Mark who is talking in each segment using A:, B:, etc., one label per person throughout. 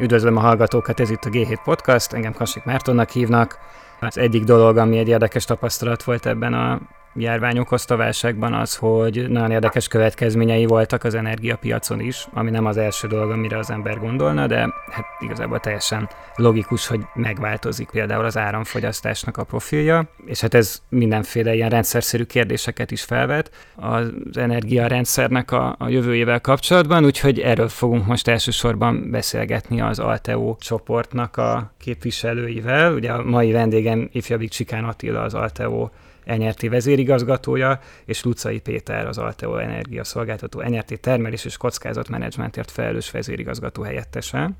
A: Üdvözlöm a hallgatókat, ez itt a G7 Podcast, engem Kasik Mártonnak hívnak. Az egyik dolog, ami egy érdekes tapasztalat volt ebben a járvány okozta válságban az, hogy nagyon érdekes következményei voltak az energiapiacon is, ami nem az első dolog, amire az ember gondolna, de hát igazából teljesen logikus, hogy megváltozik például az áramfogyasztásnak a profilja, és hát ez mindenféle ilyen rendszerszerű kérdéseket is felvet az energiarendszernek a, a jövőjével kapcsolatban, úgyhogy erről fogunk most elsősorban beszélgetni az Alteo csoportnak a képviselőivel. Ugye a mai vendégem ifjabbik Csikán Attila az Alteo NRT vezérigazgatója, és Lucai Péter, az Alteo Energia Szolgáltató NRT termelés és kockázatmenedzsmentért felelős vezérigazgató helyettese.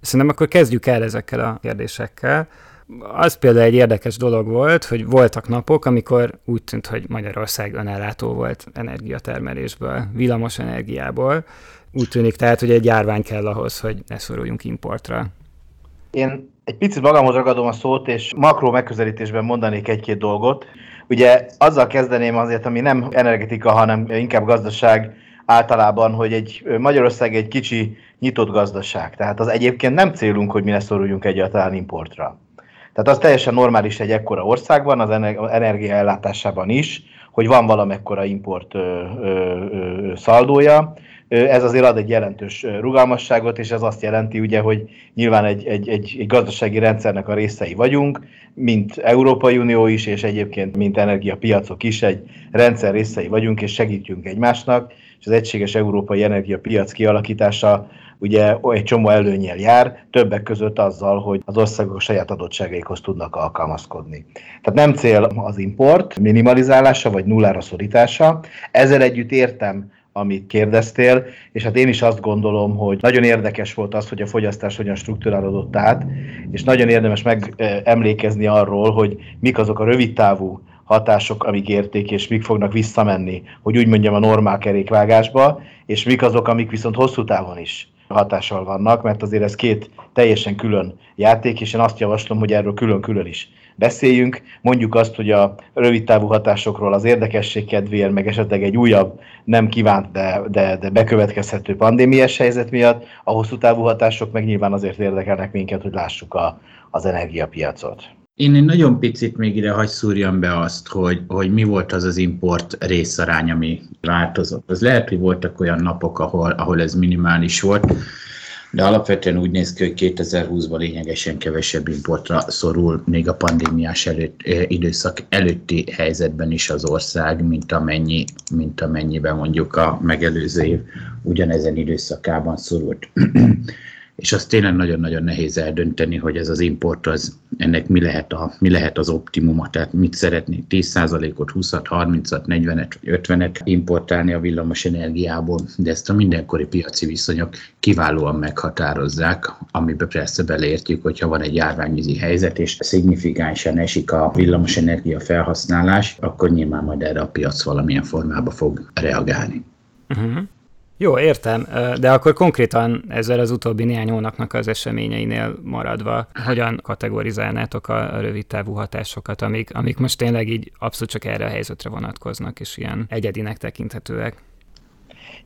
A: Szerintem akkor kezdjük el ezekkel a kérdésekkel. Az például egy érdekes dolog volt, hogy voltak napok, amikor úgy tűnt, hogy Magyarország önellátó volt energiatermelésből, villamos energiából. Úgy tűnik tehát, hogy egy járvány kell ahhoz, hogy ne szoruljunk importra.
B: Én egy picit magamhoz ragadom a szót, és makró megközelítésben mondanék egy-két dolgot. Ugye azzal kezdeném azért, ami nem energetika, hanem inkább gazdaság általában, hogy egy Magyarország egy kicsi nyitott gazdaság. Tehát az egyébként nem célunk, hogy mi ne szoruljunk egyáltalán importra. Tehát az teljesen normális egy ekkora országban, az energia ellátásában is, hogy van valamekkora import ö, ö, ö, szaldója, ez azért ad egy jelentős rugalmasságot, és ez azt jelenti ugye, hogy nyilván egy, egy, egy, egy gazdasági rendszernek a részei vagyunk, mint Európai Unió is, és egyébként mint energiapiacok is egy rendszer részei vagyunk, és segítjünk egymásnak, és az egységes európai energiapiac kialakítása ugye egy csomó előnyel jár, többek között azzal, hogy az országok saját adottságaikhoz tudnak alkalmazkodni. Tehát nem cél az import minimalizálása vagy nullára szorítása, ezzel együtt értem amit kérdeztél, és hát én is azt gondolom, hogy nagyon érdekes volt az, hogy a fogyasztás hogyan struktúrálódott át, és nagyon érdemes megemlékezni arról, hogy mik azok a rövidtávú hatások, amik érték, és mik fognak visszamenni, hogy úgy mondjam a normál kerékvágásba, és mik azok, amik viszont hosszú távon is hatással vannak, mert azért ez két teljesen külön játék, és én azt javaslom, hogy erről külön-külön is beszéljünk. Mondjuk azt, hogy a rövid távú hatásokról az érdekesség kedvéért, meg esetleg egy újabb, nem kívánt, de, de, de bekövetkezhető pandémiás helyzet miatt, a hosszú távú hatások meg nyilván azért érdekelnek minket, hogy lássuk a, az energiapiacot.
C: Én egy nagyon picit még ide hagy szúrjam be azt, hogy, hogy mi volt az az import részarány, ami változott. Az lehet, hogy voltak olyan napok, ahol, ahol ez minimális volt, de alapvetően úgy néz ki, hogy 2020-ban lényegesen kevesebb importra szorul, még a pandémiás előtt, időszak előtti helyzetben is az ország, mint, amennyi, mint amennyiben mondjuk a megelőző év ugyanezen időszakában szorult és azt tényleg nagyon-nagyon nehéz eldönteni, hogy ez az import, az, ennek mi lehet, a, mi lehet az optimuma, tehát mit szeretnék 10%-ot, 20-at, 30-at, 40-et, 50-et importálni a villamos energiából, de ezt a mindenkori piaci viszonyok kiválóan meghatározzák, amiben persze beleértjük, hogyha van egy járványüzi helyzet, és szignifikánsan esik a villamos energia felhasználás, akkor nyilván majd erre a piac valamilyen formában fog reagálni.
A: Uh-huh. Jó, értem, de akkor konkrétan ezzel az utóbbi néhány hónapnak az eseményeinél maradva, hogyan kategorizálnátok a rövid távú hatásokat, amik, amik most tényleg így abszolút csak erre a helyzetre vonatkoznak, és ilyen egyedinek tekinthetőek?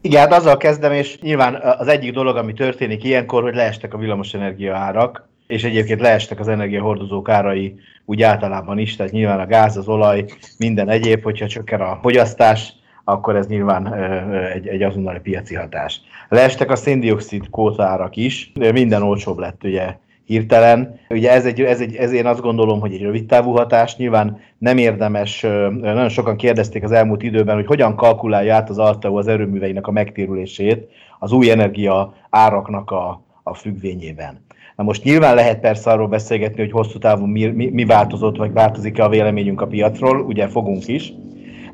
B: Igen, hát azzal kezdem, és nyilván az egyik dolog, ami történik ilyenkor, hogy leestek a villamosenergia árak, és egyébként leestek az energiahordozók árai úgy általában is, tehát nyilván a gáz, az olaj, minden egyéb, hogyha csökken a fogyasztás, akkor ez nyilván egy, egy azonnali piaci hatás. Leestek a széndiokszid kótárak is, minden olcsóbb lett ugye hirtelen. Ugye ez, egy, ez, egy, ez én azt gondolom, hogy egy rövid távú hatás. Nyilván nem érdemes, nagyon sokan kérdezték az elmúlt időben, hogy hogyan kalkulálja át az Alteo az erőműveinek a megtérülését az új energia áraknak a, a függvényében. Na most nyilván lehet persze arról beszélgetni, hogy hosszú távon mi, mi, mi változott, vagy változik-e a véleményünk a piacról, ugye fogunk is,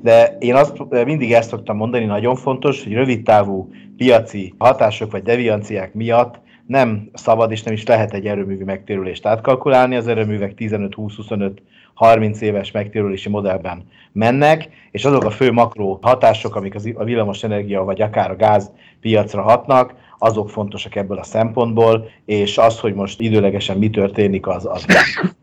B: de én azt mindig ezt szoktam mondani, nagyon fontos, hogy rövid távú piaci hatások vagy devianciák miatt nem szabad és nem is lehet egy erőművi megtérülést átkalkulálni. Az erőművek 15-20-25 30 éves megtérülési modellben mennek, és azok a fő makro hatások, amik az, a villamos energia vagy akár a gáz piacra hatnak, azok fontosak ebből a szempontból, és az, hogy most időlegesen mi történik, az, az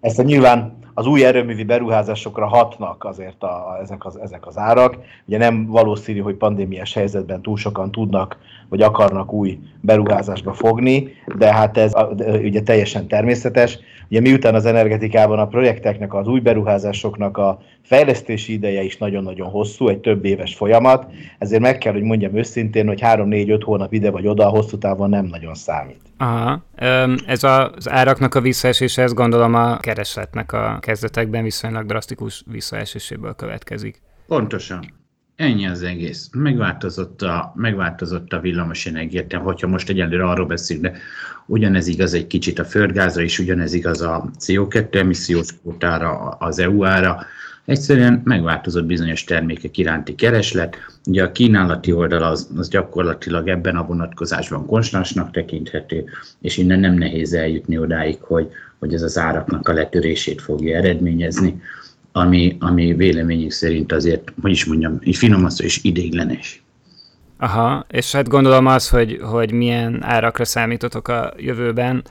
B: ezt a nyilván az új erőművi beruházásokra hatnak azért a, a, ezek, az, ezek az árak. Ugye nem valószínű, hogy pandémiás helyzetben túl sokan tudnak vagy akarnak új beruházásba fogni, de hát ez ugye teljesen természetes. Ugye miután az energetikában a projekteknek, az új beruházásoknak a fejlesztési ideje is nagyon-nagyon hosszú, egy több éves folyamat, ezért meg kell, hogy mondjam őszintén, hogy 3-4-5 hónap ide vagy oda, hosszú távon nem nagyon számít.
A: Aha. Ez az áraknak a visszaesése, ezt gondolom a keresletnek a kezdetekben viszonylag drasztikus visszaeséséből következik.
C: Pontosan. Ennyi az egész. Megváltozott a, megváltozott a villamos energia, hogyha most egyelőre arról beszélünk, de ugyanez igaz egy kicsit a földgázra, és ugyanez igaz a CO2 emissziós kvótára, az EU-ára. Egyszerűen megváltozott bizonyos termékek iránti kereslet. Ugye a kínálati oldal az, az gyakorlatilag ebben a vonatkozásban konstansnak tekinthető, és innen nem nehéz eljutni odáig, hogy, hogy ez az áraknak a letörését fogja eredményezni ami, ami véleményük szerint azért, hogy is mondjam, így finom az, és idéglenes.
A: Aha, és hát gondolom az, hogy, hogy milyen árakra számítotok a jövőben,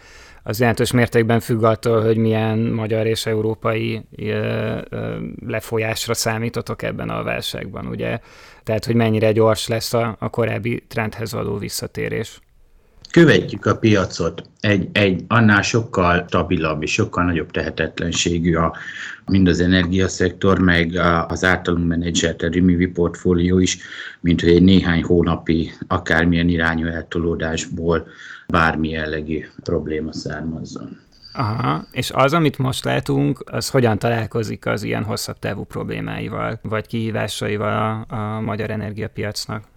A: az jelentős mértékben függ attól, hogy milyen magyar és európai lefolyásra számítotok ebben a válságban, ugye? Tehát, hogy mennyire gyors lesz a, a korábbi trendhez való visszatérés
C: követjük a piacot, egy, egy annál sokkal stabilabb és sokkal nagyobb tehetetlenségű a, mind az energiaszektor, meg az általunk menedzselt Rimivi portfólió is, mint hogy egy néhány hónapi akármilyen irányú eltolódásból bármi jellegű probléma származzon.
A: Aha, és az, amit most látunk, az hogyan találkozik az ilyen hosszabb távú problémáival, vagy kihívásaival a, a magyar energiapiacnak?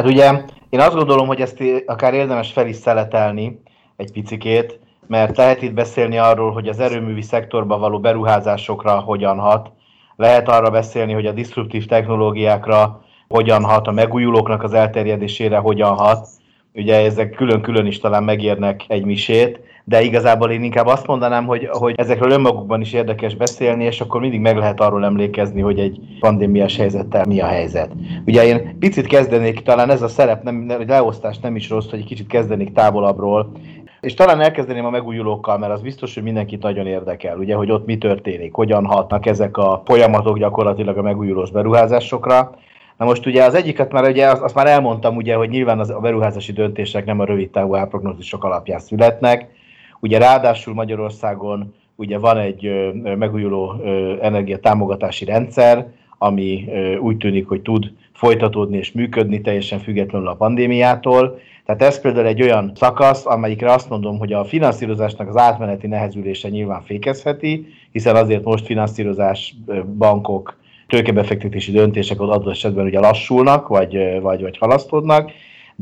B: Hát ugye én azt gondolom, hogy ezt akár érdemes fel is szeletelni egy picikét, mert lehet itt beszélni arról, hogy az erőművi szektorba való beruházásokra hogyan hat, lehet arra beszélni, hogy a disruptív technológiákra hogyan hat, a megújulóknak az elterjedésére hogyan hat. Ugye ezek külön-külön is talán megérnek egy misét, de igazából én inkább azt mondanám, hogy, hogy ezekről önmagukban is érdekes beszélni, és akkor mindig meg lehet arról emlékezni, hogy egy pandémiás helyzettel mi a helyzet. Ugye én picit kezdenék, talán ez a szerep, nem, nem, leosztás nem is rossz, hogy egy kicsit kezdenék távolabbról, és talán elkezdeném a megújulókkal, mert az biztos, hogy mindenkit nagyon érdekel, ugye, hogy ott mi történik, hogyan hatnak ezek a folyamatok gyakorlatilag a megújulós beruházásokra. Na most ugye az egyiket már ugye azt már elmondtam, ugye, hogy nyilván az, a beruházási döntések nem a rövid távú árprognózisok alapján születnek, Ugye ráadásul Magyarországon ugye van egy megújuló energia támogatási rendszer, ami úgy tűnik, hogy tud folytatódni és működni teljesen függetlenül a pandémiától. Tehát ez például egy olyan szakasz, amelyikre azt mondom, hogy a finanszírozásnak az átmeneti nehezülése nyilván fékezheti, hiszen azért most finanszírozás, bankok, tőkebefektetési döntések ott adott esetben ugye lassulnak, vagy, vagy, vagy halasztódnak,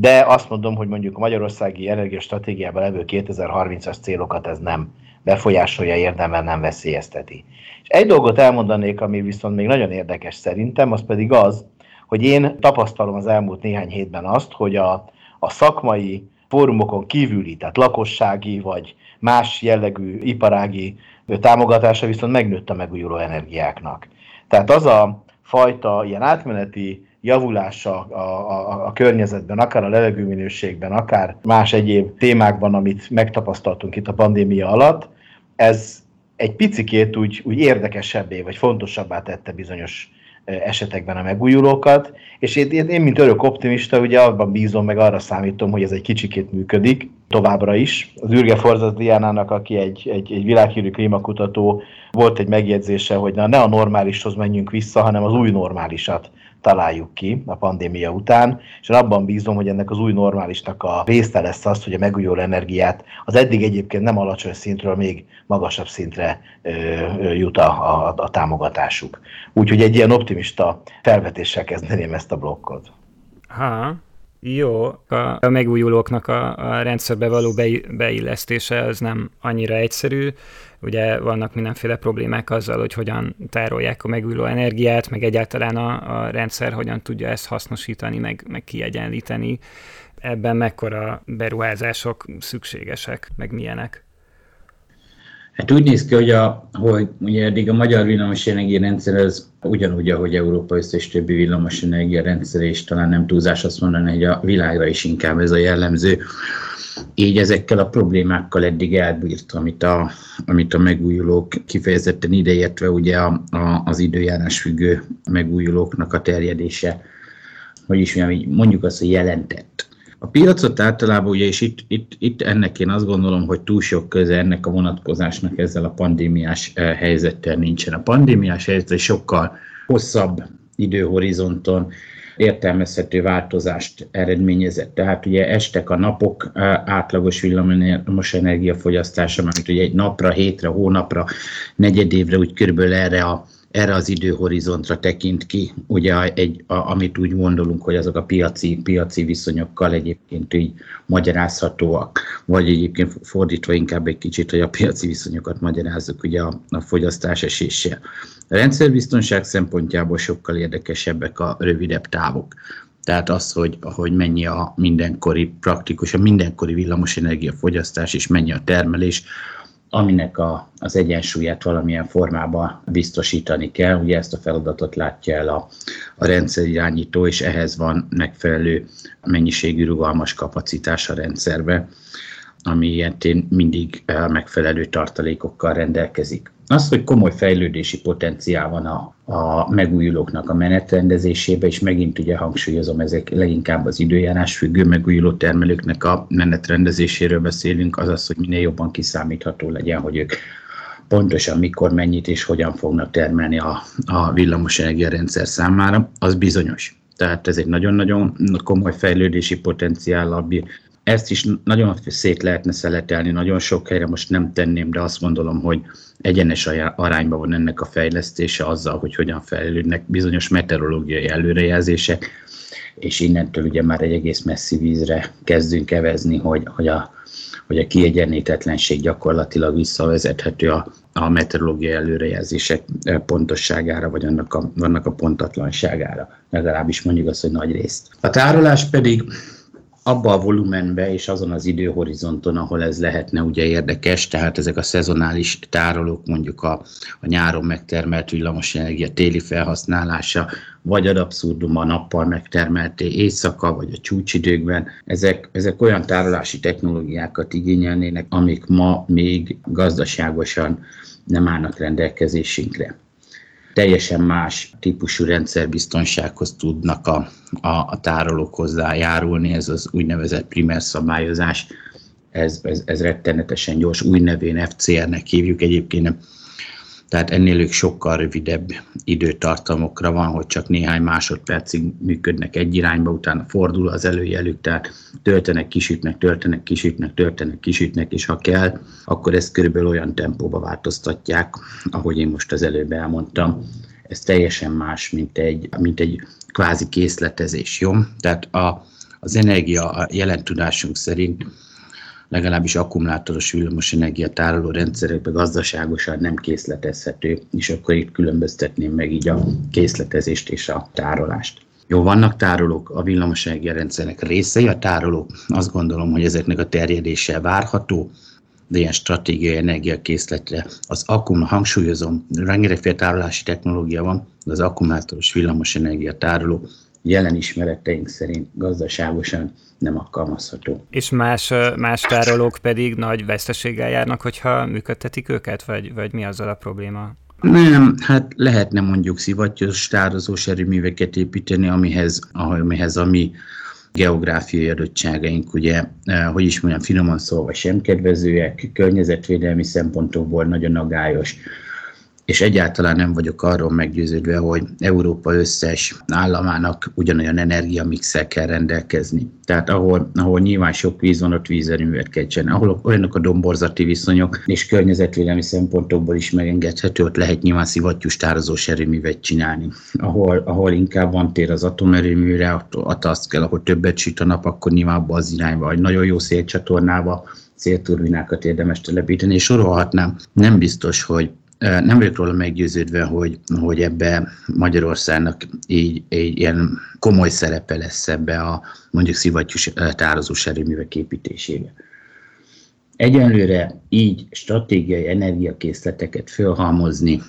B: de azt mondom, hogy mondjuk a magyarországi energiastratégiában levő 2030-as célokat ez nem befolyásolja, érdemben nem veszélyezteti. És egy dolgot elmondanék, ami viszont még nagyon érdekes szerintem, az pedig az, hogy én tapasztalom az elmúlt néhány hétben azt, hogy a, a szakmai fórumokon kívüli, tehát lakossági vagy más jellegű iparági támogatása viszont megnőtt a megújuló energiáknak. Tehát az a fajta ilyen átmeneti javulása a, a, a környezetben, akár a levegőminőségben, akár más egyéb témákban, amit megtapasztaltunk itt a pandémia alatt, ez egy picikét úgy, úgy érdekesebbé vagy fontosabbá tette bizonyos esetekben a megújulókat, és én, én, mint örök optimista, ugye abban bízom, meg arra számítom, hogy ez egy kicsikét működik továbbra is. Az Ürge Forzat Diánának, aki egy, egy, egy világhírű klímakutató, volt egy megjegyzése, hogy na, ne a normálishoz menjünk vissza, hanem az új normálisat találjuk ki a pandémia után, és abban bízom, hogy ennek az új normálisnak a része lesz az, hogy a megújuló energiát az eddig egyébként nem alacsony szintről még magasabb szintre ö, ö, jut a, a, a támogatásuk. Úgyhogy egy ilyen optimista felvetéssel kezdeném ezt a blokkot.
A: Ha, jó, a megújulóknak a, a rendszerbe való beillesztése az nem annyira egyszerű. Ugye vannak mindenféle problémák azzal, hogy hogyan tárolják a megújuló energiát, meg egyáltalán a, a rendszer hogyan tudja ezt hasznosítani, meg, meg kiegyenlíteni. Ebben mekkora beruházások szükségesek, meg milyenek?
C: Hát úgy néz ki, hogy, a, hogy ugye eddig a magyar villamosenergia rendszer az ugyanúgy, ahogy Európa összes többi villamosenergia rendszer, és talán nem túlzás azt mondani, hogy a világra is inkább ez a jellemző. Így ezekkel a problémákkal eddig elbírt, amit a, amit a megújulók kifejezetten ideértve ugye a, a, az időjárás függő megújulóknak a terjedése, hogy is mondjuk azt, hogy jelentett. A piacot általában ugye, és itt, itt, itt ennek én azt gondolom, hogy túl sok köze ennek a vonatkozásnak ezzel a pandémiás eh, helyzettel nincsen. A pandémiás helyzet sokkal hosszabb időhorizonton értelmezhető változást eredményezett. Tehát ugye estek a napok eh, átlagos villamos energiafogyasztása, mert ugye egy napra, hétre, hónapra, negyedévre úgy körülbelül erre a erre az időhorizontra tekint ki, ugye egy, a, amit úgy gondolunk, hogy azok a piaci, piaci viszonyokkal egyébként így magyarázhatóak, vagy egyébként fordítva inkább egy kicsit, hogy a piaci viszonyokat magyarázzuk ugye a, a fogyasztás eséssel. A rendszerbiztonság szempontjából sokkal érdekesebbek a rövidebb távok. Tehát az, hogy, hogy mennyi a mindenkori praktikus, a mindenkori villamosenergia fogyasztás és mennyi a termelés, aminek a, az egyensúlyát valamilyen formában biztosítani kell. Ugye ezt a feladatot látja el a, a rendszerirányító, és ehhez van megfelelő mennyiségű rugalmas kapacitás a rendszerbe, ami ilyetén mindig megfelelő tartalékokkal rendelkezik. Az, hogy komoly fejlődési potenciál van a, a megújulóknak a menetrendezésébe, és megint ugye hangsúlyozom, ezek leginkább az időjárás függő megújuló termelőknek a menetrendezéséről beszélünk, azaz, hogy minél jobban kiszámítható legyen, hogy ők pontosan mikor, mennyit és hogyan fognak termelni a, a villamosenergia rendszer számára, az bizonyos. Tehát ez egy nagyon-nagyon komoly fejlődési potenciállal bír. Ezt is nagyon szét lehetne szeletelni, nagyon sok helyre most nem tenném, de azt gondolom, hogy egyenes arányban van ennek a fejlesztése azzal, hogy hogyan fejlődnek bizonyos meteorológiai előrejelzések, és innentől ugye már egy egész messzi vízre kezdünk evezni, hogy, hogy a hogy a kiegyenlítetlenség gyakorlatilag visszavezethető a, a meteorológiai előrejelzések pontosságára, vagy annak a, annak a pontatlanságára. Legalábbis mondjuk azt, hogy nagy részt. A tárolás pedig abba a volumenbe és azon az időhorizonton, ahol ez lehetne ugye érdekes, tehát ezek a szezonális tárolók, mondjuk a, a nyáron megtermelt villamosenergia téli felhasználása, vagy ad abszurdum a nappal megtermelt éjszaka, vagy a csúcsidőkben, ezek, ezek olyan tárolási technológiákat igényelnének, amik ma még gazdaságosan nem állnak rendelkezésünkre teljesen más típusú rendszerbiztonsághoz tudnak a, a, a tárolók hozzájárulni, ez az úgynevezett primer szabályozás, ez, ez, ez rettenetesen gyors, új nevén FCR-nek hívjuk egyébként, tehát ennél ők sokkal rövidebb időtartamokra van, hogy csak néhány másodpercig működnek egy irányba, utána fordul az előjelük, tehát töltenek, kisütnek, töltenek, kisütnek, töltenek, kisütnek, és ha kell, akkor ezt körülbelül olyan tempóba változtatják, ahogy én most az előbb elmondtam. Ez teljesen más, mint egy, mint egy kvázi készletezés, jó? Tehát a, az energia a jelen szerint legalábbis akkumulátoros villamosenergia tároló rendszerekben gazdaságosan nem készletezhető, és akkor itt különböztetném meg így a készletezést és a tárolást. Jó, vannak tárolók, a villamosenergia rendszernek részei, a tárolók azt gondolom, hogy ezeknek a terjedése várható, de ilyen stratégiai energiakészletre. Az akkum, hangsúlyozom, rengetegféle tárolási technológia van, de az akkumulátoros villamosenergia tároló jelen ismereteink szerint gazdaságosan nem alkalmazható.
A: És más, más tárolók pedig nagy veszteséggel járnak, hogyha működtetik őket, vagy, vagy mi azzal a probléma?
C: Nem, hát lehetne mondjuk szivattyos tározós erőműveket építeni, amihez, amihez a mi geográfiai adottságaink, ugye, hogy is mondjam, finoman szólva sem kedvezőek, környezetvédelmi szempontokból nagyon agályos és egyáltalán nem vagyok arról meggyőződve, hogy Európa összes államának ugyanolyan energiamixel kell rendelkezni. Tehát ahol, ahol nyilván sok víz van, ott vízerőművet kell csinálni. Ahol olyanok a domborzati viszonyok, és környezetvédelmi szempontokból is megengedhető, ott lehet nyilván szivattyús tározós erőművet csinálni. Ahol, ahol inkább van tér az atomerőműre, ott azt kell, ahol többet süt a nap, akkor nyilván abba az irányba, vagy nagyon jó szélcsatornába szélturbinákat érdemes telepíteni, és sorolhatnám. Nem biztos, hogy nem vagyok róla meggyőződve, hogy, hogy ebbe Magyarországnak így, így ilyen komoly szerepe lesz ebbe a mondjuk szivattyús tározós erőművek építésébe. Egyenlőre így stratégiai energiakészleteket fölhalmozni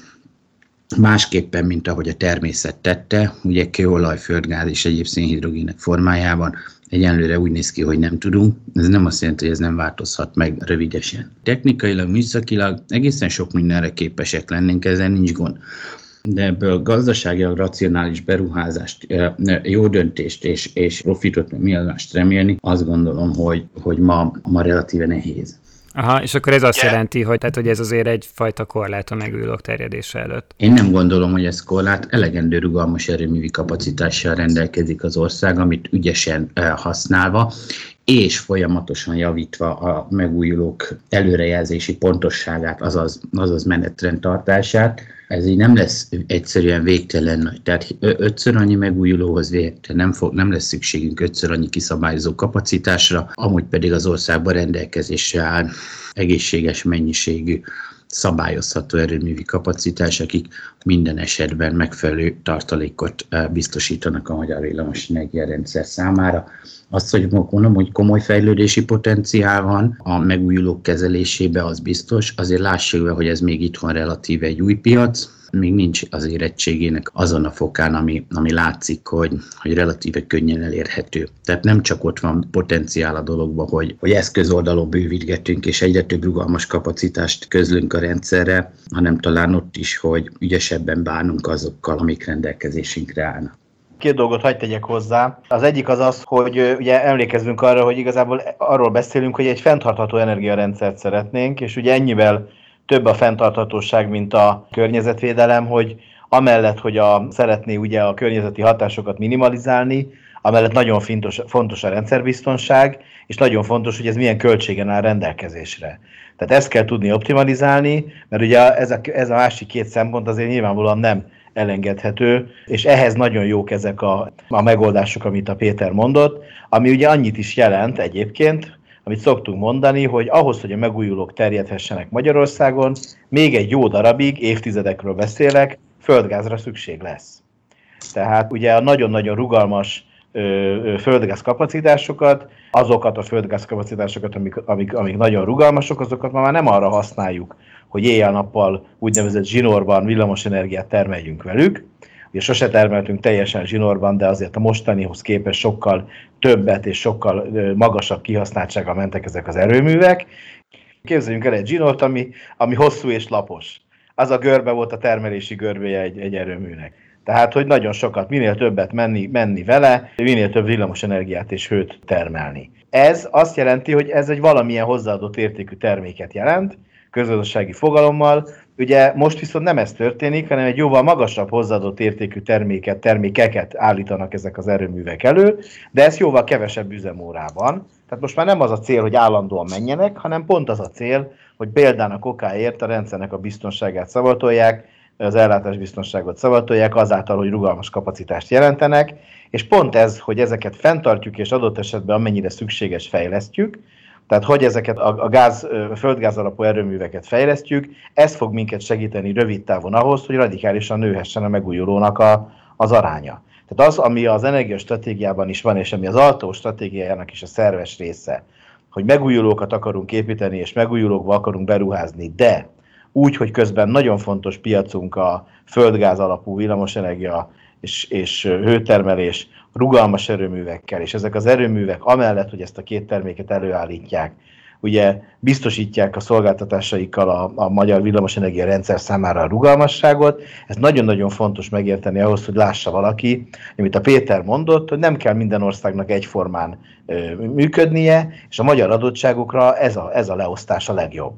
C: másképpen, mint ahogy a természet tette, ugye kőolaj, földgáz és egyéb szénhidrogének formájában, egyenlőre úgy néz ki, hogy nem tudunk. Ez nem azt jelenti, hogy ez nem változhat meg rövidesen. Technikailag, műszakilag egészen sok mindenre képesek lennénk, ezzel nincs gond de ebből gazdaságilag racionális beruházást, jó döntést és, és profitot, miadást remélni, azt gondolom, hogy, hogy ma, ma relatíve nehéz.
A: Aha, és akkor ez azt yeah. jelenti, hogy, tehát, hogy ez azért egyfajta korlát a megújulók terjedése előtt.
C: Én nem gondolom, hogy ez korlát. Elegendő rugalmas erőművi kapacitással rendelkezik az ország, amit ügyesen használva, és folyamatosan javítva a megújulók előrejelzési pontosságát, azaz, azaz menetrendtartását, ez így nem lesz egyszerűen végtelen nagy. Tehát ötször annyi megújulóhoz végte, nem, fog, nem lesz szükségünk ötször annyi kiszabályozó kapacitásra, amúgy pedig az országban rendelkezésre áll egészséges mennyiségű szabályozható erőművi kapacitás, akik minden esetben megfelelő tartalékot biztosítanak a magyar villamos energiarendszer számára. Azt, hogy mondom, hogy komoly fejlődési potenciál van a megújulók kezelésébe, az biztos. Azért lássuk be, hogy ez még itthon relatíve egy új piac, még nincs az érettségének azon a fokán, ami, ami látszik, hogy, hogy relatíve könnyen elérhető. Tehát nem csak ott van potenciál a dologban, hogy, hogy eszközoldalon bővítgetünk, és egyre több rugalmas kapacitást közlünk a rendszerre, hanem talán ott is, hogy ügyesebben bánunk azokkal, amik rendelkezésünkre állnak.
B: Két dolgot hagyd tegyek hozzá. Az egyik az az, hogy ugye emlékezzünk arra, hogy igazából arról beszélünk, hogy egy fenntartható energiarendszert szeretnénk, és ugye ennyivel több a fenntarthatóság, mint a környezetvédelem, hogy amellett, hogy a, szeretné ugye a környezeti hatásokat minimalizálni, amellett nagyon fontos, fontos a rendszerbiztonság, és nagyon fontos, hogy ez milyen költségen áll rendelkezésre. Tehát ezt kell tudni optimalizálni, mert ugye ez a, ez a másik két szempont azért nyilvánvalóan nem elengedhető, és ehhez nagyon jók ezek a, a megoldások, amit a Péter mondott, ami ugye annyit is jelent egyébként, amit szoktunk mondani, hogy ahhoz, hogy a megújulók terjedhessenek Magyarországon, még egy jó darabig, évtizedekről beszélek, földgázra szükség lesz. Tehát ugye a nagyon-nagyon rugalmas földgáz kapacitásokat, azokat a földgáz kapacitásokat, amik, amik, amik nagyon rugalmasok, azokat már nem arra használjuk, hogy éjjel-nappal úgynevezett zsinórban villamosenergiát termeljünk velük. Ugye sose termeltünk teljesen zsinórban, de azért a mostanihoz képest sokkal többet és sokkal magasabb kihasználtsággal mentek ezek az erőművek. Képzeljünk el egy zsinort, ami, ami hosszú és lapos. Az a görbe volt a termelési görbéje egy, egy erőműnek. Tehát, hogy nagyon sokat, minél többet menni, menni vele, minél több villamos energiát és hőt termelni. Ez azt jelenti, hogy ez egy valamilyen hozzáadott értékű terméket jelent, közgazdasági fogalommal. Ugye most viszont nem ez történik, hanem egy jóval magasabb hozzáadott értékű terméket, termékeket állítanak ezek az erőművek elő, de ez jóval kevesebb üzemórában. Tehát most már nem az a cél, hogy állandóan menjenek, hanem pont az a cél, hogy példának okáért a rendszernek a biztonságát szavatolják, az ellátásbiztonságot szavatolják azáltal, hogy rugalmas kapacitást jelentenek, és pont ez, hogy ezeket fenntartjuk, és adott esetben amennyire szükséges fejlesztjük, tehát hogy ezeket a, a gáz, a földgáz alapú erőműveket fejlesztjük, ez fog minket segíteni rövid távon ahhoz, hogy radikálisan nőhessen a megújulónak a, az aránya. Tehát az, ami az energiastratégiában is van, és ami az altó stratégiájának is a szerves része, hogy megújulókat akarunk építeni, és megújulókba akarunk beruházni, de úgy, hogy közben nagyon fontos piacunk a földgáz alapú villamosenergia és, és hőtermelés rugalmas erőművekkel, és ezek az erőművek amellett, hogy ezt a két terméket előállítják, ugye biztosítják a szolgáltatásaikkal a, a magyar villamosenergia rendszer számára a rugalmasságot. Ez nagyon-nagyon fontos megérteni ahhoz, hogy lássa valaki, amit a Péter mondott, hogy nem kell minden országnak egyformán ö, működnie, és a magyar adottságokra ez a, ez a leosztás a legjobb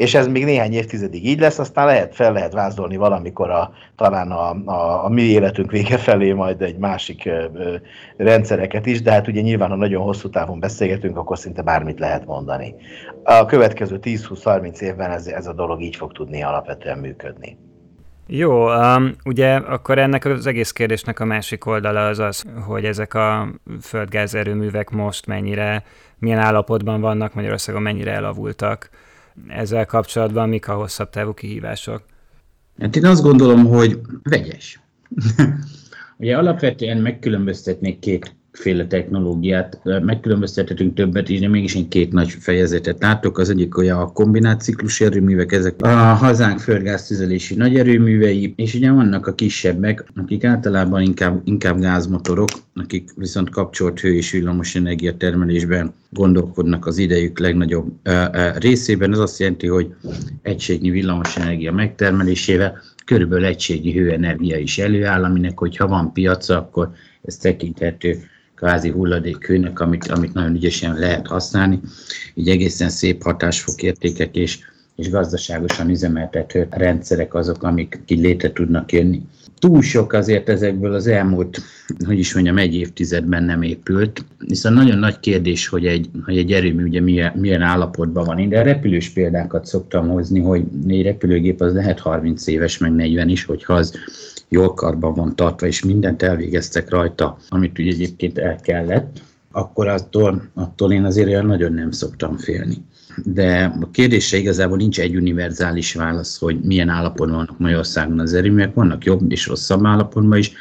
B: és ez még néhány évtizedig így lesz, aztán lehet, fel lehet vázolni valamikor a, talán a, a, a mi életünk vége felé majd egy másik ö, ö, rendszereket is, de hát ugye nyilván, ha nagyon hosszú távon beszélgetünk, akkor szinte bármit lehet mondani. A következő 10-20-30 évben ez, ez a dolog így fog tudni alapvetően működni.
A: Jó, um, ugye akkor ennek az egész kérdésnek a másik oldala az az, hogy ezek a földgáz erőművek most mennyire, milyen állapotban vannak Magyarországon, mennyire elavultak ezzel kapcsolatban mik a hosszabb távú kihívások?
C: Hát én azt gondolom, hogy vegyes. Ugye alapvetően megkülönböztetnék két féle technológiát. Megkülönböztethetünk többet is, de mégis én két nagy fejezetet látok. Az egyik olyan a kombinált ciklus erőművek, ezek a hazánk földgáztüzelési nagy erőművei, és ugye vannak a kisebbek, akik általában inkább, inkább gázmotorok, akik viszont kapcsolt hő és villamos energia termelésben gondolkodnak az idejük legnagyobb részében. Ez azt jelenti, hogy egységnyi villamos energia megtermelésével körülbelül egységi hőenergia is előáll, aminek, hogyha van piaca, akkor ez tekinthető kvázi hulladékhőnek, amit, amit nagyon ügyesen lehet használni. Így egészen szép hatásfokértékek és, és gazdaságosan üzemeltető rendszerek azok, amik ki létre tudnak jönni. Túl sok azért ezekből az elmúlt, hogy is mondjam, egy évtizedben nem épült, hiszen nagyon nagy kérdés, hogy egy, hogy egy erőmű ugye milyen, milyen állapotban van. Én de repülős példákat szoktam hozni, hogy egy repülőgép az lehet 30 éves, meg 40 is, hogyha az jól karban van tartva, és mindent elvégeztek rajta, amit ugye egyébként el kellett, akkor attól, attól én azért olyan nagyon nem szoktam félni. De a kérdése igazából nincs egy univerzális válasz, hogy milyen állapotban vannak Magyarországon az erőműek, vannak jobb és rosszabb állapotban is,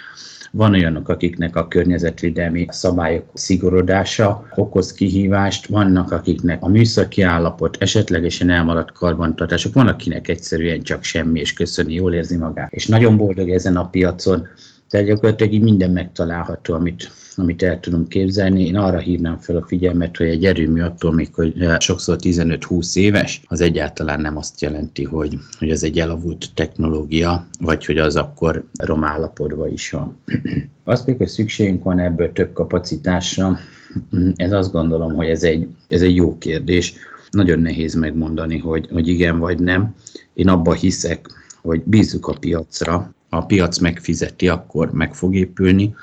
C: van olyanok, akiknek a környezetvédelmi szabályok szigorodása okoz kihívást, vannak, akiknek a műszaki állapot, esetlegesen elmaradt karbantartások, van, akinek egyszerűen csak semmi, és köszöni, jól érzi magát, és nagyon boldog ezen a piacon, tehát gyakorlatilag így minden megtalálható, amit, amit el tudunk képzelni. Én arra hívnám fel a figyelmet, hogy egy erőmű attól még, hogy sokszor 15-20 éves, az egyáltalán nem azt jelenti, hogy, hogy ez egy elavult technológia, vagy hogy az akkor romállapodva is van. Azt még, hogy szükségünk van ebből több kapacitásra, ez azt gondolom, hogy ez egy, ez egy jó kérdés. Nagyon nehéz megmondani, hogy, hogy igen vagy nem. Én abban hiszek, hogy bízzuk a piacra, ha a piac megfizeti, akkor meg fog épülni,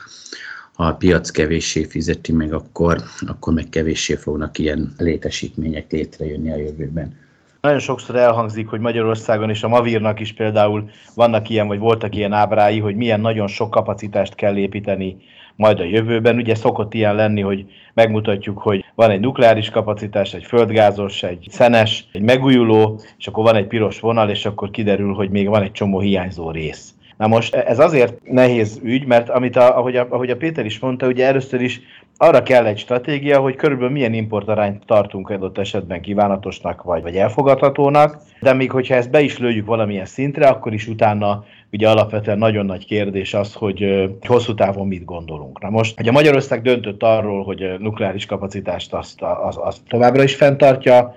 C: ha a piac kevéssé fizeti meg, akkor, akkor meg kevéssé fognak ilyen létesítmények létrejönni a jövőben.
B: Nagyon sokszor elhangzik, hogy Magyarországon és a Mavírnak is például vannak ilyen, vagy voltak ilyen ábrái, hogy milyen nagyon sok kapacitást kell építeni majd a jövőben. Ugye szokott ilyen lenni, hogy megmutatjuk, hogy van egy nukleáris kapacitás, egy földgázos, egy szenes, egy megújuló, és akkor van egy piros vonal, és akkor kiderül, hogy még van egy csomó hiányzó rész. Na most ez azért nehéz ügy, mert amit a, ahogy, a, ahogy a Péter is mondta, ugye először is arra kell egy stratégia, hogy körülbelül milyen importarányt tartunk adott esetben kívánatosnak vagy, vagy elfogadhatónak, de még hogyha ezt be is lőjük valamilyen szintre, akkor is utána ugye alapvetően nagyon nagy kérdés az, hogy hosszú távon mit gondolunk. Na most, hogy a Magyarország döntött arról, hogy nukleáris kapacitást azt, azt, azt továbbra is fenntartja,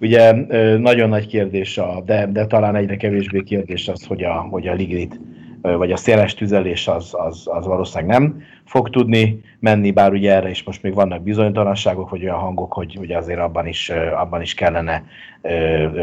B: ugye nagyon nagy kérdés, a, de, de talán egyre kevésbé kérdés az, hogy a, hogy a ligrit vagy a széles tüzelés az, az, az valószínűleg nem fog tudni menni, bár ugye erre is most még vannak bizonytalanságok, vagy olyan hangok, hogy ugye azért abban is, abban is kellene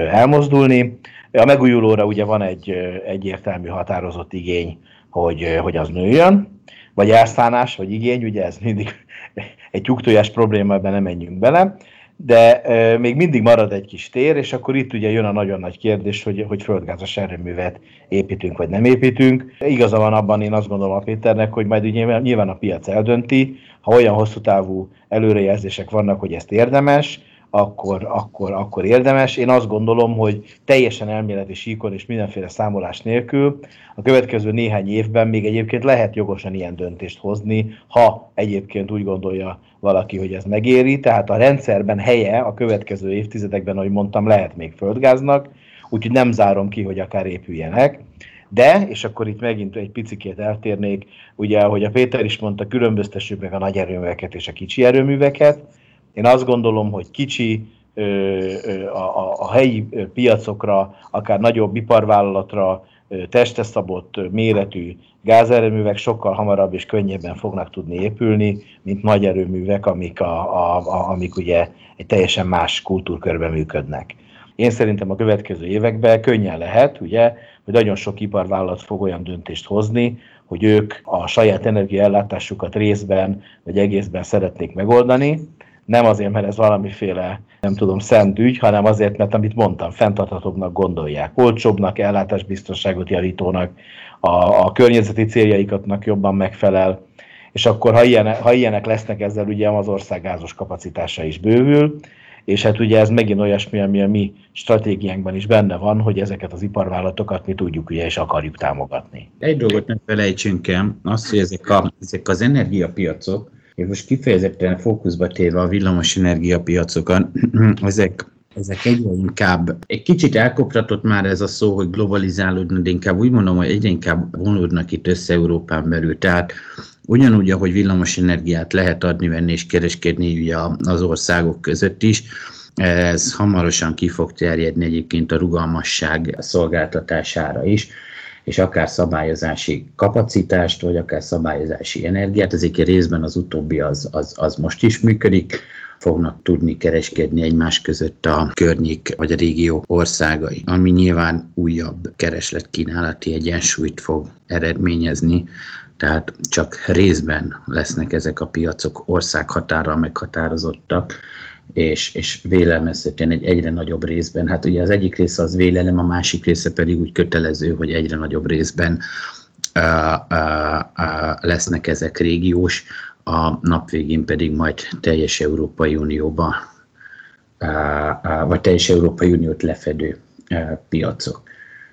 B: elmozdulni. A megújulóra ugye van egy egyértelmű határozott igény, hogy, hogy az nőjön, vagy elszánás, vagy igény, ugye ez mindig egy tyúktojás probléma, ebben nem menjünk bele de még mindig marad egy kis tér, és akkor itt ugye jön a nagyon nagy kérdés, hogy, hogy földgázos erőművet építünk, vagy nem építünk. Igaza van abban, én azt gondolom a Péternek, hogy majd ugye nyilván a piac eldönti, ha olyan hosszú távú előrejelzések vannak, hogy ezt érdemes, akkor, akkor, akkor érdemes. Én azt gondolom, hogy teljesen elméleti síkon és mindenféle számolás nélkül a következő néhány évben még egyébként lehet jogosan ilyen döntést hozni, ha egyébként úgy gondolja valaki, hogy ez megéri. Tehát a rendszerben helye a következő évtizedekben, ahogy mondtam, lehet még földgáznak, úgyhogy nem zárom ki, hogy akár épüljenek. De, és akkor itt megint egy picikét eltérnék, ugye, ahogy a Péter is mondta, különböztessük meg a nagy erőműveket és a kicsi erőműveket. Én azt gondolom, hogy kicsi, a, a, a helyi piacokra, akár nagyobb iparvállalatra testre szabott méretű gázerőművek sokkal hamarabb és könnyebben fognak tudni épülni, mint nagy erőművek, amik, a, a, a, amik ugye egy teljesen más kultúrkörben működnek. Én szerintem a következő években könnyen lehet, ugye, hogy nagyon sok iparvállalat fog olyan döntést hozni, hogy ők a saját energiaellátásukat részben vagy egészben szeretnék megoldani, nem azért, mert ez valamiféle, nem tudom, szent ügy, hanem azért, mert amit mondtam, fenntarthatóbbnak gondolják, olcsóbbnak, ellátásbiztonságot javítónak, a, a környezeti céljaikatnak jobban megfelel, és akkor ha, ilyen, ha ilyenek lesznek ezzel, ugye az ország gázos kapacitása is bővül, és hát ugye ez megint olyasmi, ami a mi stratégiánkban is benne van, hogy ezeket az iparvállalatokat mi tudjuk ugye és akarjuk támogatni.
C: Egy dolgot nem felejtsünk el, az, hogy ezek, a, ezek az energiapiacok, Én most kifejezetten fókuszba téve a villamosenergia piacokon, ezek ezek egyre inkább, egy kicsit elkopratott már ez a szó, hogy globalizálódnak, de inkább úgy mondom, hogy egyre inkább vonódnak itt össze Európán belül. Tehát ugyanúgy, ahogy villamos energiát lehet adni, venni és kereskedni ugye az országok között is, ez hamarosan ki fog terjedni egyébként a rugalmasság szolgáltatására is, és akár szabályozási kapacitást, vagy akár szabályozási energiát, ezért részben az utóbbi az, az, az most is működik, fognak tudni kereskedni egymás között a környék vagy a régió országai, ami nyilván újabb kereslet-kínálati egyensúlyt fog eredményezni, tehát csak részben lesznek ezek a piacok országhatárral meghatározottak, és, és vélelmezhetően egy egyre nagyobb részben, hát ugye az egyik része az vélelem, a másik része pedig úgy kötelező, hogy egyre nagyobb részben uh, uh, uh, lesznek ezek régiós, a nap végén pedig majd teljes Európai Unióba, vagy teljes Európai Uniót lefedő piacok.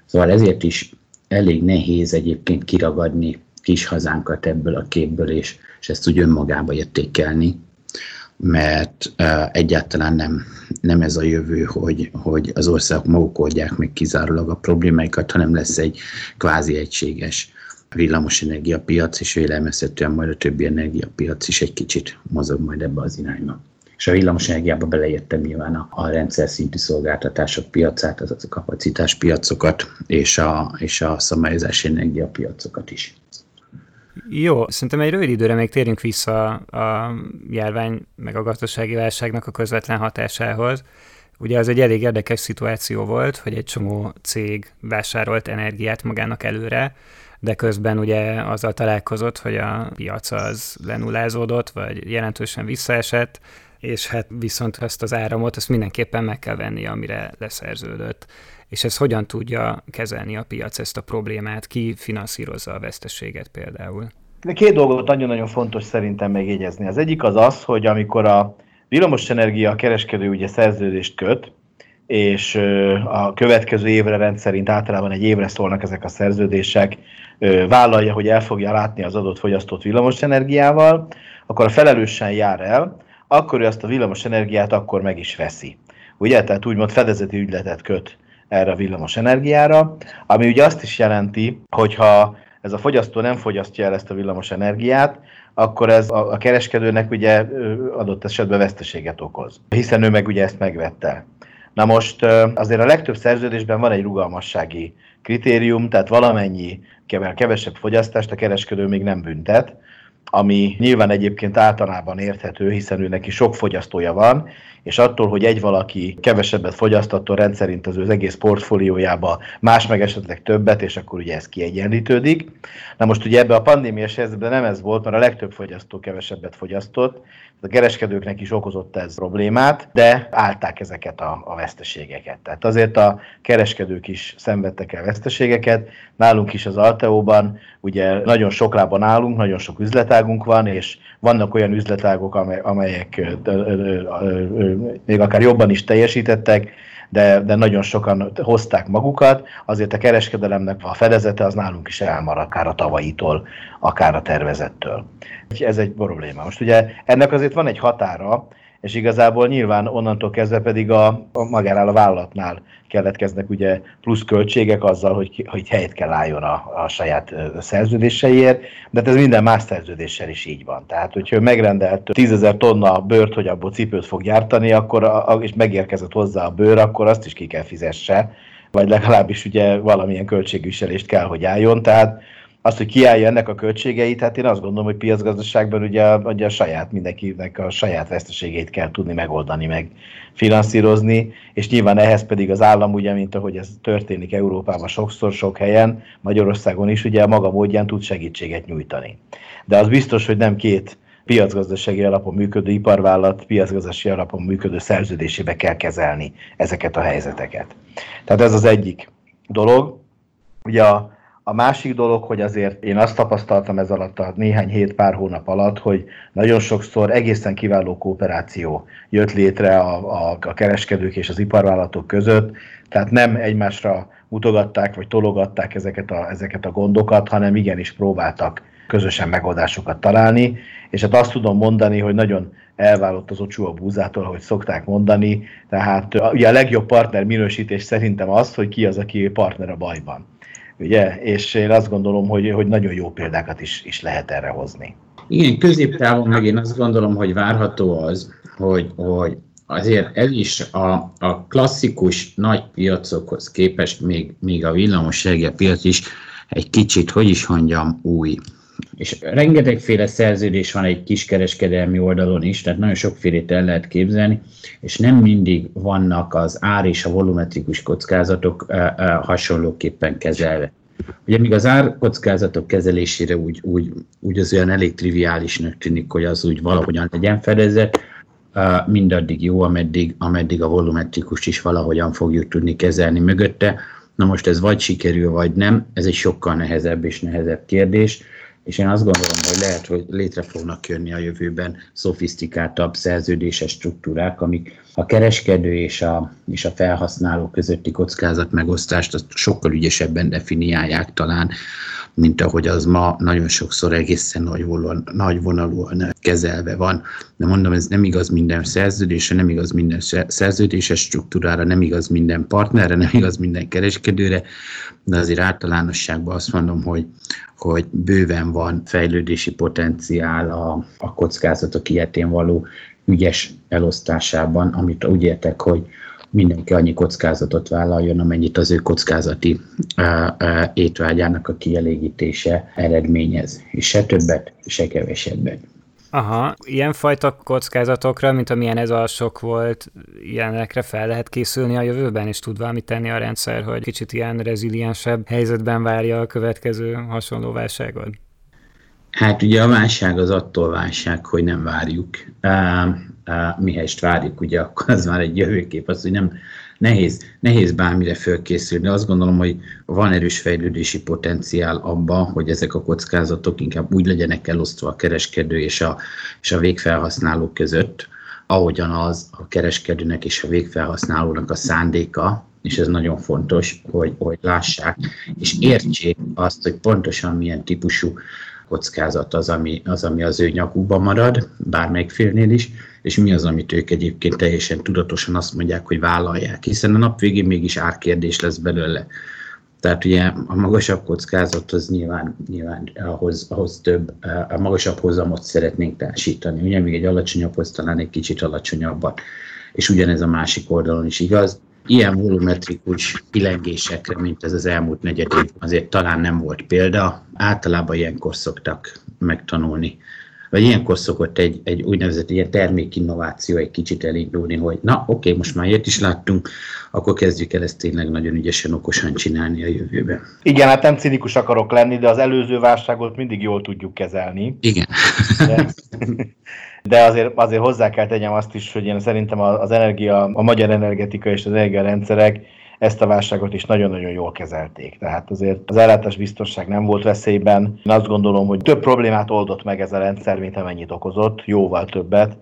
C: Szóval ezért is elég nehéz egyébként kiragadni kis hazánkat ebből a képből, és, és ezt úgy önmagába értékelni, mert egyáltalán nem, nem ez a jövő, hogy, hogy az országok maguk oldják meg kizárólag a problémáikat, hanem lesz egy kvázi egységes villamosenergiapiac, és vélelmezhetően majd a többi energiapiac is egy kicsit mozog majd ebbe az irányba. És a villamosenergiába beleértem nyilván a, a rendszer szintű szolgáltatások piacát, azaz a kapacitás piacokat, és a, és a szabályozási energiapiacokat is.
A: Jó, szerintem egy rövid időre még térjünk vissza a járvány meg a gazdasági válságnak a közvetlen hatásához. Ugye az egy elég érdekes szituáció volt, hogy egy csomó cég vásárolt energiát magának előre, de közben ugye azzal találkozott, hogy a piac az lenullázódott, vagy jelentősen visszaesett, és hát viszont ezt az áramot, ezt mindenképpen meg kell venni, amire leszerződött. És ez hogyan tudja kezelni a piac ezt a problémát? Ki finanszírozza a veszteséget például?
B: De két dolgot nagyon-nagyon fontos szerintem megjegyezni. Az egyik az az, hogy amikor a villamosenergia kereskedő ugye szerződést köt, és a következő évre rendszerint általában egy évre szólnak ezek a szerződések, vállalja, hogy el fogja látni az adott fogyasztót villamosenergiával, akkor a felelősen jár el, akkor ő azt a villamosenergiát akkor meg is veszi. Ugye? Tehát úgymond fedezeti ügyletet köt erre a villamos energiára, ami ugye azt is jelenti, hogyha ez a fogyasztó nem fogyasztja el ezt a villamos energiát, akkor ez a, a kereskedőnek ugye adott esetben veszteséget okoz, hiszen ő meg ugye ezt megvette. Na most azért a legtöbb szerződésben van egy rugalmassági kritérium, tehát valamennyi kevesebb fogyasztást a kereskedő még nem büntet, ami nyilván egyébként általában érthető, hiszen ő neki sok fogyasztója van, és attól, hogy egy valaki kevesebbet fogyasztattól rendszerint az ő egész portfóliójába, más meg esetleg többet, és akkor ugye ez kiegyenlítődik. Na most ugye ebbe a pandémiás helyzetben nem ez volt, mert a legtöbb fogyasztó kevesebbet fogyasztott, a kereskedőknek is okozott ez problémát, de állták ezeket a, a veszteségeket. Tehát azért a kereskedők is szenvedtek el veszteségeket. Nálunk is az Alteóban ugye nagyon sok lábon állunk, nagyon sok üzletágunk van, és vannak olyan üzletágok, amelyek még akár jobban is teljesítettek, de, de nagyon sokan hozták magukat, azért a kereskedelemnek a fedezete az nálunk is elmarad, akár a tavaitól, akár a tervezettől. Ez egy probléma. Most ugye ennek azért van egy határa, és igazából nyilván onnantól kezdve pedig a, a magánál a vállalatnál keletkeznek ugye plusz költségek azzal, hogy, hogy helyet kell álljon a, a saját szerződéseiért, de hát ez minden más szerződéssel is így van. Tehát, hogyha megrendelt 10 ezer tonna bőrt, hogy abból cipőt fog gyártani, akkor és megérkezett hozzá a bőr, akkor azt is ki kell fizesse, vagy legalábbis ugye valamilyen költségviselést kell, hogy álljon. Tehát azt, hogy kiállja ennek a költségeit, hát én azt gondolom, hogy piacgazdaságban ugye, ugye a saját, mindenkinek a saját veszteségeit kell tudni megoldani, meg finanszírozni, és nyilván ehhez pedig az állam, ugye, mint ahogy ez történik Európában sokszor, sok helyen, Magyarországon is, ugye a maga módján tud segítséget nyújtani. De az biztos, hogy nem két piacgazdasági alapon működő iparvállalat, piacgazdasági alapon működő szerződésébe kell kezelni ezeket a helyzeteket. Tehát ez az egyik dolog. Ugye a a másik dolog, hogy azért én azt tapasztaltam ez alatt a néhány hét pár hónap alatt, hogy nagyon sokszor egészen kiváló kooperáció jött létre a, a, a kereskedők és az iparvállalatok között, tehát nem egymásra mutogatták vagy tologatták ezeket a, ezeket a gondokat, hanem igenis próbáltak közösen megoldásokat találni, és hát azt tudom mondani, hogy nagyon elvállott az ocsú a búzától, ahogy szokták mondani, tehát ugye a legjobb partner minősítés szerintem az, hogy ki az, aki partner a bajban. Ugye? És én azt gondolom, hogy, hogy nagyon jó példákat is, is lehet erre hozni.
C: Igen, középtávon meg én azt gondolom, hogy várható az, hogy, hogy azért ez is a, a klasszikus nagy piacokhoz képest még, még a villamos piac is egy kicsit, hogy is mondjam, új. És rengetegféle szerződés van egy kiskereskedelmi oldalon is, tehát nagyon sokfélét el lehet képzelni, és nem mindig vannak az ár és a volumetrikus kockázatok hasonlóképpen kezelve. Ugye még az árkockázatok kezelésére úgy, úgy, úgy az olyan elég triviálisnak tűnik, hogy az úgy valahogyan legyen fedezett, mindaddig jó, ameddig, ameddig a volumetrikus is valahogyan fogjuk tudni kezelni mögötte. Na most ez vagy sikerül, vagy nem, ez egy sokkal nehezebb és nehezebb kérdés és én azt gondolom, hogy lehet, hogy létre fognak jönni a jövőben szofisztikáltabb szerződéses struktúrák, amik a kereskedő és a, és a felhasználó közötti kockázat megosztást azt sokkal ügyesebben definiálják talán, mint ahogy az ma nagyon sokszor egészen nagy, vonalúan, nagy vonalúan kezelve van. De mondom, ez nem igaz minden szerződésre, nem igaz minden szerződéses struktúrára, nem igaz minden partnerre, nem igaz minden kereskedőre, de azért általánosságban azt mondom, hogy, hogy bőven van fejlődési potenciál a, a kockázatok ilyetén való ügyes elosztásában, amit úgy értek, hogy mindenki annyi kockázatot vállaljon, amennyit az ő kockázati étvágyának a kielégítése eredményez. És se többet, se kevesebbet.
A: Aha, ilyenfajta kockázatokra, mint amilyen ez a sok volt, ilyenekre fel lehet készülni a jövőben, és tud valamit tenni a rendszer, hogy kicsit ilyen reziliensebb helyzetben várja a következő hasonló válságot?
C: Hát ugye a válság az attól válság, hogy nem várjuk. Mihelyest várjuk, ugye akkor az már egy jövőkép, az, hogy nem, nehéz, nehéz bármire fölkészülni. Azt gondolom, hogy van erős fejlődési potenciál abban, hogy ezek a kockázatok inkább úgy legyenek elosztva a kereskedő és a, és a végfelhasználó között, ahogyan az a kereskedőnek és a végfelhasználónak a szándéka, és ez nagyon fontos, hogy, hogy lássák, és értsék azt, hogy pontosan milyen típusú kockázat az, ami az, ami az ő nyakukban marad, bármelyik félnél is, és mi az, amit ők egyébként teljesen tudatosan azt mondják, hogy vállalják, hiszen a nap végén mégis árkérdés lesz belőle. Tehát ugye a magasabb kockázat az nyilván, nyilván ahhoz, ahhoz több, a magasabb hozamot szeretnénk társítani. Ugye még egy alacsonyabbhoz talán egy kicsit alacsonyabban. És ugyanez a másik oldalon is igaz. Ilyen volumetrikus pilengésekre, mint ez az elmúlt negyed év, azért talán nem volt példa. Általában ilyenkor szoktak megtanulni vagy ilyenkor szokott egy, egy úgynevezett ilyen termékinnováció egy kicsit elindulni, hogy na oké, okay, most már ilyet is láttunk, akkor kezdjük el ezt tényleg nagyon ügyesen, okosan csinálni a jövőben.
B: Igen, hát nem cinikus akarok lenni, de az előző válságot mindig jól tudjuk kezelni.
C: Igen.
B: De, de azért, azért hozzá kell tegyem azt is, hogy én szerintem az energia, a magyar energetika és az energiarendszerek ezt a válságot is nagyon-nagyon jól kezelték. Tehát azért az ellátás biztonság nem volt veszélyben. Én azt gondolom, hogy több problémát oldott meg ez a rendszer, mint amennyit okozott, jóval többet.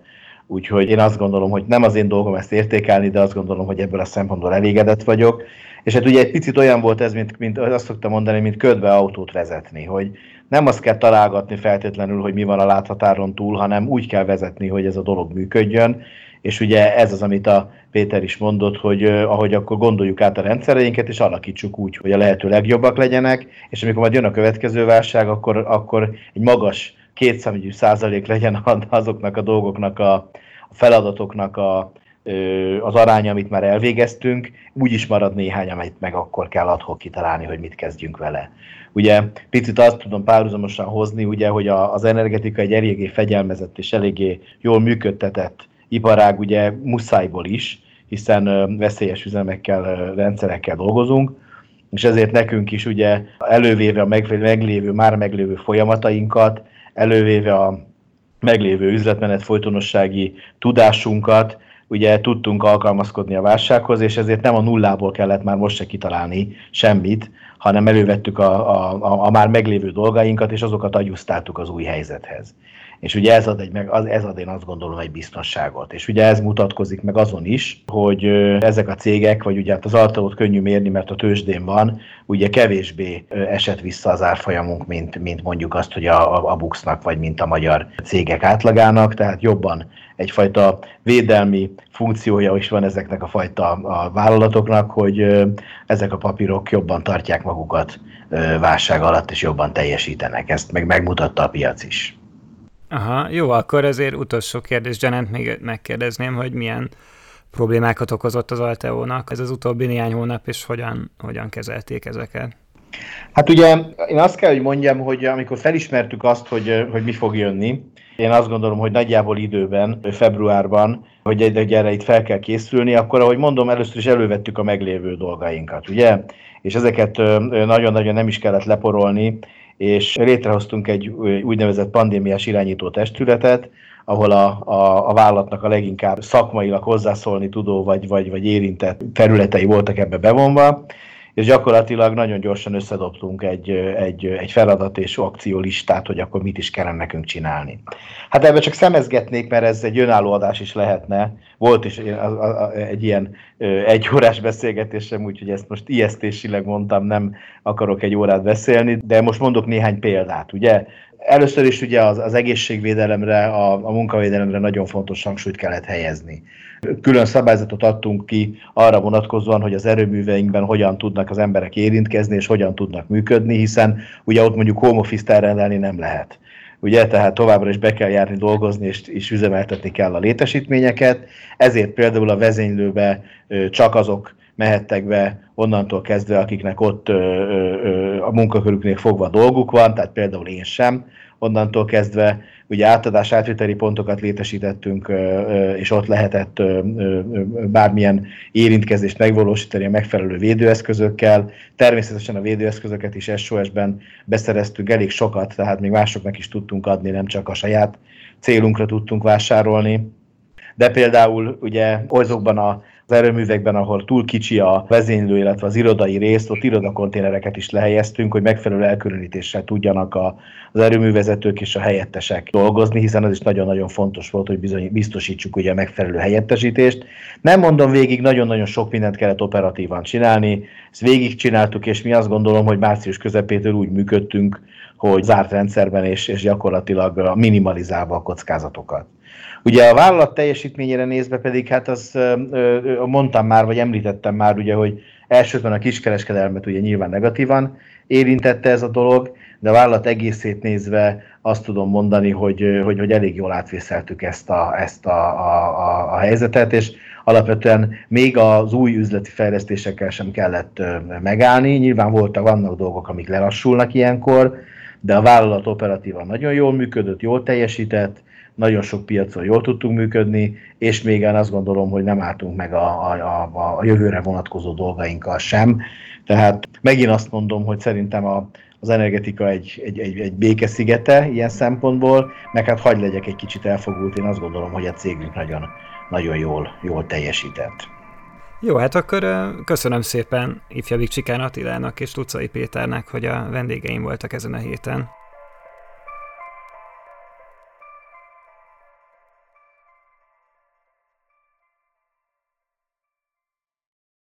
B: Úgyhogy én azt gondolom, hogy nem az én dolgom ezt értékelni, de azt gondolom, hogy ebből a szempontból elégedett vagyok. És hát ugye egy picit olyan volt ez, mint, mint azt szoktam mondani, mint ködbe autót vezetni, hogy nem azt kell találgatni feltétlenül, hogy mi van a láthatáron túl, hanem úgy kell vezetni, hogy ez a dolog működjön, és ugye ez az, amit a Péter is mondott, hogy ahogy akkor gondoljuk át a rendszereinket, és alakítsuk úgy, hogy a lehető legjobbak legyenek, és amikor majd jön a következő válság, akkor, akkor egy magas kétszámügyű százalék legyen azoknak a dolgoknak, a, a feladatoknak a, az aránya, amit már elvégeztünk, úgy is marad néhány, amit meg akkor kell adhok kitalálni, hogy mit kezdjünk vele. Ugye picit azt tudom párhuzamosan hozni, ugye, hogy a, az energetika egy eléggé fegyelmezett és eléggé jól működtetett iparág ugye muszájból is, hiszen veszélyes üzemekkel, rendszerekkel dolgozunk, és ezért nekünk is ugye elővéve a meglévő, már meglévő folyamatainkat, elővéve a meglévő üzletmenet folytonossági tudásunkat, ugye tudtunk alkalmazkodni a válsághoz, és ezért nem a nullából kellett már most se kitalálni semmit, hanem elővettük a, a, a, a már meglévő dolgainkat, és azokat agyusztáltuk az új helyzethez És ugye ez ad, egy, meg, ez ad én azt gondolom egy biztonságot. És ugye ez mutatkozik meg azon is, hogy ezek a cégek, vagy ugye hát az altaót könnyű mérni, mert a tőzsdén van, ugye kevésbé esett vissza az árfolyamunk, mint, mint mondjuk azt, hogy a, a, a Buxnak, vagy mint a magyar cégek átlagának, tehát jobban egyfajta védelmi funkciója is van ezeknek a fajta a vállalatoknak, hogy ezek a papírok jobban tartják magukat válság alatt, és jobban teljesítenek. Ezt meg megmutatta a piac is.
A: Aha, jó, akkor ezért utolsó kérdés, Janet, még megkérdezném, hogy milyen problémákat okozott az Alteónak ez az utóbbi néhány hónap, és hogyan, hogyan kezelték ezeket?
B: Hát ugye én azt kell, hogy mondjam, hogy amikor felismertük azt, hogy, hogy mi fog jönni, én azt gondolom, hogy nagyjából időben, februárban, hogy, egy erre itt fel kell készülni, akkor ahogy mondom, először is elővettük a meglévő dolgainkat, ugye? És ezeket nagyon-nagyon nem is kellett leporolni, és létrehoztunk egy úgynevezett pandémiás irányító testületet, ahol a, a, a vállalatnak a leginkább szakmailag hozzászólni tudó vagy, vagy, vagy érintett területei voltak ebbe bevonva, és gyakorlatilag nagyon gyorsan összedobtunk egy, egy, egy feladat és akciólistát, hogy akkor mit is kellene nekünk csinálni. Hát ebbe csak szemezgetnék, mert ez egy önálló adás is lehetne. Volt is egy ilyen egyórás beszélgetésem, úgyhogy ezt most ijesztésileg mondtam, nem akarok egy órát beszélni, de most mondok néhány példát, ugye? Először is ugye az, az egészségvédelemre, a, a munkavédelemre nagyon fontos hangsúlyt kellett helyezni. Külön szabályzatot adtunk ki arra vonatkozóan, hogy az erőműveinkben hogyan tudnak az emberek érintkezni, és hogyan tudnak működni, hiszen ugye ott mondjuk home office rendelni nem lehet. Ugye, tehát továbbra is be kell járni dolgozni, és, és üzemeltetni kell a létesítményeket. Ezért például a vezénylőbe csak azok mehettek be onnantól kezdve, akiknek ott ö, ö, a munkakörüknél fogva dolguk van, tehát például én sem, onnantól kezdve ugye átadás átviteli pontokat létesítettünk, és ott lehetett bármilyen érintkezést megvalósítani a megfelelő védőeszközökkel. Természetesen a védőeszközöket is SOS-ben beszereztünk elég sokat, tehát még másoknak is tudtunk adni, nem csak a saját célunkra tudtunk vásárolni. De például ugye azokban a erőművekben, ahol túl kicsi a vezénylő, illetve az irodai rész, ott irodakonténereket is lehelyeztünk, hogy megfelelő elkülönítéssel tudjanak a, az erőművezetők és a helyettesek dolgozni, hiszen az is nagyon-nagyon fontos volt, hogy bizony, biztosítsuk ugye a megfelelő helyettesítést. Nem mondom végig, nagyon-nagyon sok mindent kellett operatívan csinálni, ezt végig csináltuk, és mi azt gondolom, hogy március közepétől úgy működtünk, hogy zárt rendszerben és, és gyakorlatilag minimalizálva a kockázatokat. Ugye a vállalat teljesítményére nézve pedig, hát az mondtam már, vagy említettem már, ugye, hogy elsősorban a kiskereskedelmet ugye nyilván negatívan érintette ez a dolog, de a vállalat egészét nézve azt tudom mondani, hogy, hogy, hogy elég jól átvészeltük ezt, a, ezt a, a, a, a helyzetet, és alapvetően még az új üzleti fejlesztésekkel sem kellett megállni. Nyilván voltak, vannak dolgok, amik lelassulnak ilyenkor, de a vállalat operatívan nagyon jól működött, jól teljesített, nagyon sok piacon jól tudtunk működni, és még én azt gondolom, hogy nem álltunk meg a, a, a, a jövőre vonatkozó dolgainkkal sem. Tehát megint azt mondom, hogy szerintem a, az energetika egy, egy, egy, egy békeszigete ilyen szempontból, meg hát hagy legyek egy kicsit elfogult, én azt gondolom, hogy a cégünk nagyon, nagyon jól, jól teljesített.
A: Jó, hát akkor köszönöm szépen Ifjavik Csikán Attilának és Lucai Péternek, hogy a vendégeim voltak ezen a héten.